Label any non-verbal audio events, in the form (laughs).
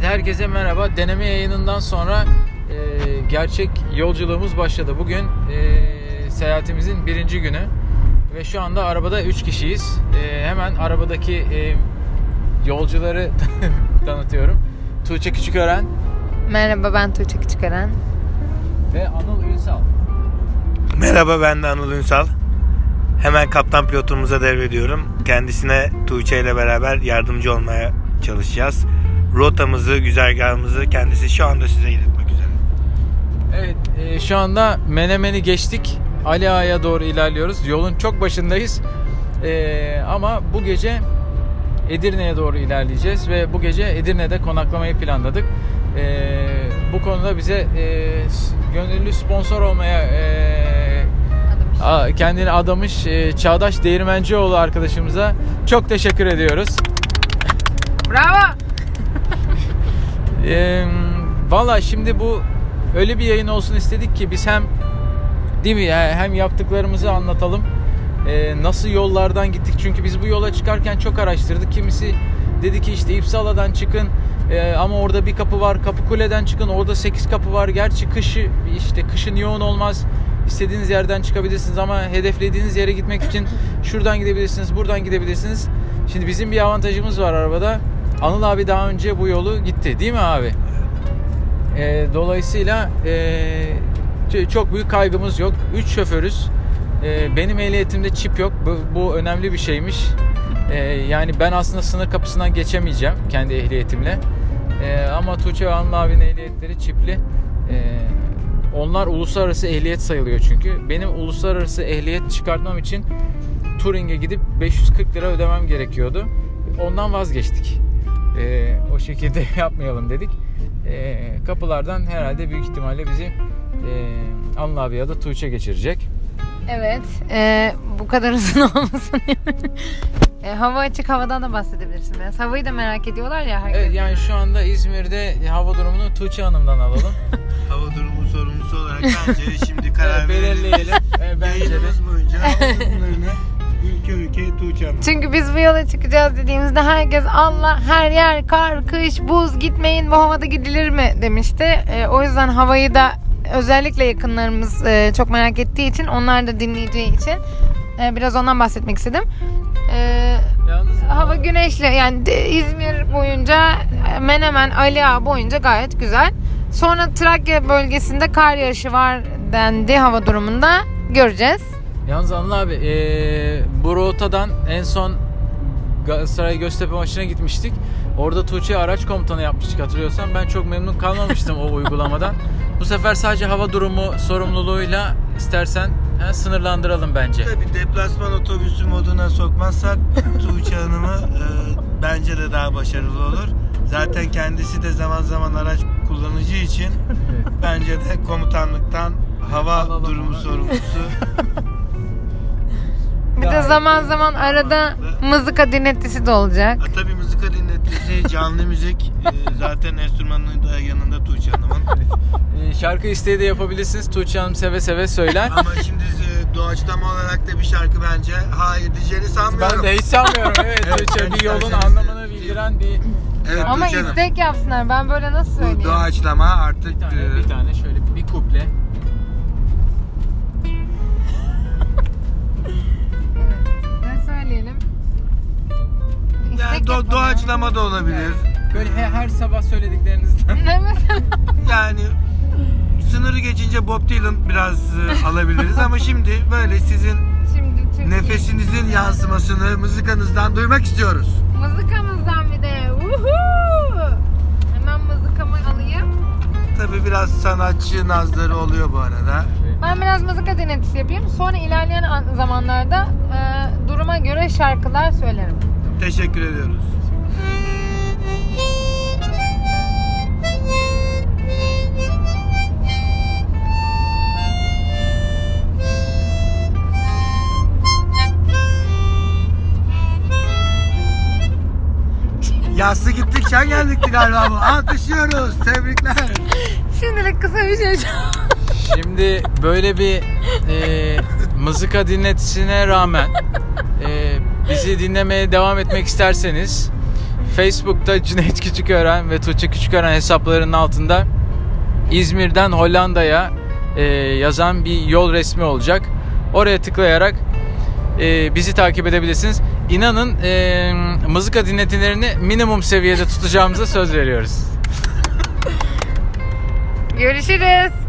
Evet herkese merhaba. Deneme yayınından sonra e, gerçek yolculuğumuz başladı. Bugün e, seyahatimizin birinci günü ve şu anda arabada 3 kişiyiz. E, hemen arabadaki e, yolcuları (laughs) tanıtıyorum. Tuğçe Küçükören Merhaba ben Tuğçe Küçükören. ve Anıl Ünsal. Merhaba ben de Anıl Ünsal. Hemen kaptan pilotumuza devrediyorum. Kendisine Tuğçe ile beraber yardımcı olmaya çalışacağız. Rotamızı, güzergahımızı kendisi şu anda size iletmek üzere. Evet e, şu anda Menemen'i geçtik. Ali Ağa'ya doğru ilerliyoruz. Yolun çok başındayız. E, ama bu gece Edirne'ye doğru ilerleyeceğiz ve bu gece Edirne'de konaklamayı planladık. E, bu konuda bize e, gönüllü sponsor olmaya e, a- kendini adamış e, Çağdaş Değirmencioğlu arkadaşımıza çok teşekkür ediyoruz. Bravo. Eee Valla şimdi bu öyle bir yayın olsun istedik ki biz hem değil mi ya hem yaptıklarımızı anlatalım. Eee, nasıl yollardan gittik çünkü biz bu yola çıkarken çok araştırdık. Kimisi dedi ki işte İpsala'dan çıkın eee, ama orada bir kapı var. Kapıkule'den çıkın orada 8 kapı var. Gerçi kışı işte kışın yoğun olmaz. İstediğiniz yerden çıkabilirsiniz ama hedeflediğiniz yere gitmek için şuradan gidebilirsiniz, buradan gidebilirsiniz. Şimdi bizim bir avantajımız var arabada. Anıl abi daha önce bu yolu gitti değil mi abi? Ee, dolayısıyla ç- çok büyük kaygımız yok. 3 şoförüz. Ee, benim ehliyetimde çip yok. Bu, bu önemli bir şeymiş. Ee, yani ben aslında sınır kapısından geçemeyeceğim kendi ehliyetimle. Ee, ama Tuğçe ve Anıl abinin ehliyetleri çipli. Ee, onlar uluslararası ehliyet sayılıyor çünkü. Benim uluslararası ehliyet çıkartmam için Turing'e gidip 540 lira ödemem gerekiyordu. Ondan vazgeçtik. Ee, o şekilde (laughs) yapmayalım dedik. Ee, kapılardan herhalde büyük ihtimalle bizi e, Anıl abi ya da Tuğçe geçirecek. Evet. e, bu kadar uzun (laughs) olmasın. e, hava açık havadan da bahsedebilirsin biraz. Havayı da merak ediyorlar ya herkes. Evet yani şu anda İzmir'de hava durumunu Tuğçe Hanım'dan alalım. (laughs) Hava durumu sorumlusu olarak bence şimdi karar Evet, verelim. belirleyelim. Evet, bence de. Yayınımız boyunca hava durumlarını ülke Tuğçe. Çünkü biz bu yola çıkacağız dediğimizde herkes Allah her yer kar, kış, buz gitmeyin bu havada gidilir mi demişti. E, o yüzden havayı da özellikle yakınlarımız e, çok merak ettiği için onlar da dinleyeceği için e, biraz ondan bahsetmek istedim. E, Yalnız Hava güneşli yani de- İzmir boyunca e, Menemen, Ali Ağa boyunca gayet güzel. Sonra Trakya bölgesinde kar yağışı var dendi hava durumunda. Göreceğiz. Yalnız Anıl abi eee bu rotadan en son Galatasaray Göztepe maçına gitmiştik. Orada Tuğçe araç komutanı yapmıştık hatırlıyorsan. Ben çok memnun kalmamıştım o uygulamadan. (laughs) Bu sefer sadece hava durumu sorumluluğuyla istersen he, sınırlandıralım bence. Tabii deplasman otobüsü moduna sokmazsak (laughs) Tuğçe Hanım'ı e, bence de daha başarılı olur. Zaten kendisi de zaman zaman araç kullanıcı için (laughs) bence de komutanlıktan hava durumu sorumlusu. Zaman zaman arada mızıka dinletisi de olacak. Ha, tabii müzik dinletisi, canlı müzik e, zaten enstrümanının da yanında Tuğçe Hanım'ın. Eee, şarkı isteği de yapabilirsiniz. Tuğçe Hanım seve seve söyler. Ama şimdi e, doğaçlama olarak da bir şarkı bence hayır diyeceğini sanmıyorum. ben de hiç sanmıyorum. Evet, Evet, Tuğçe bir yolun isterseniz- anlamını bildiren bir Evet Ama Tuğçe Hanım. istek yapsınlar. Ben böyle nasıl Bu söyleyeyim? doğaçlama artık bir tane, e, bir tane şöyle bir kuple. Doğaçlama da olabilir. Böyle he- her sabah söylediklerinizden. (laughs) Ne mesela? Yani sınırı geçince Bob Dylan biraz e, alabiliriz ama şimdi böyle sizin Şimdi Türkiye. nefesinizin yansımasını mızıkanızdan duymak istiyoruz. Mızıkamızdan bir de. Uhu! Hemen mızıkamı alayım. Tabi biraz sanatçı nazları oluyor bu arada. Ben biraz mızıka dinletisi yapayım. Sonra ilerleyen an- zamanlarda e, duruma göre şarkılar söylerim. Teşekkür ediyoruz. Yassı gittik, şen geldikti galiba bu. Alkışlıyoruz. Tebrikler. Şimdilik kısa bir şey. Şimdi böyle bir e, mızıka dinletisine rağmen e, bizi dinlemeye devam etmek isterseniz Facebook'ta Cüneyt Küçükören ve Tuğçe Küçükören hesaplarının altında İzmir'den Hollanda'ya e, yazan bir yol resmi olacak. Oraya tıklayarak e, bizi takip edebilirsiniz. İnanın e, mızıka dinletilerini minimum seviyede tutacağımıza söz veriyoruz. Görüşürüz.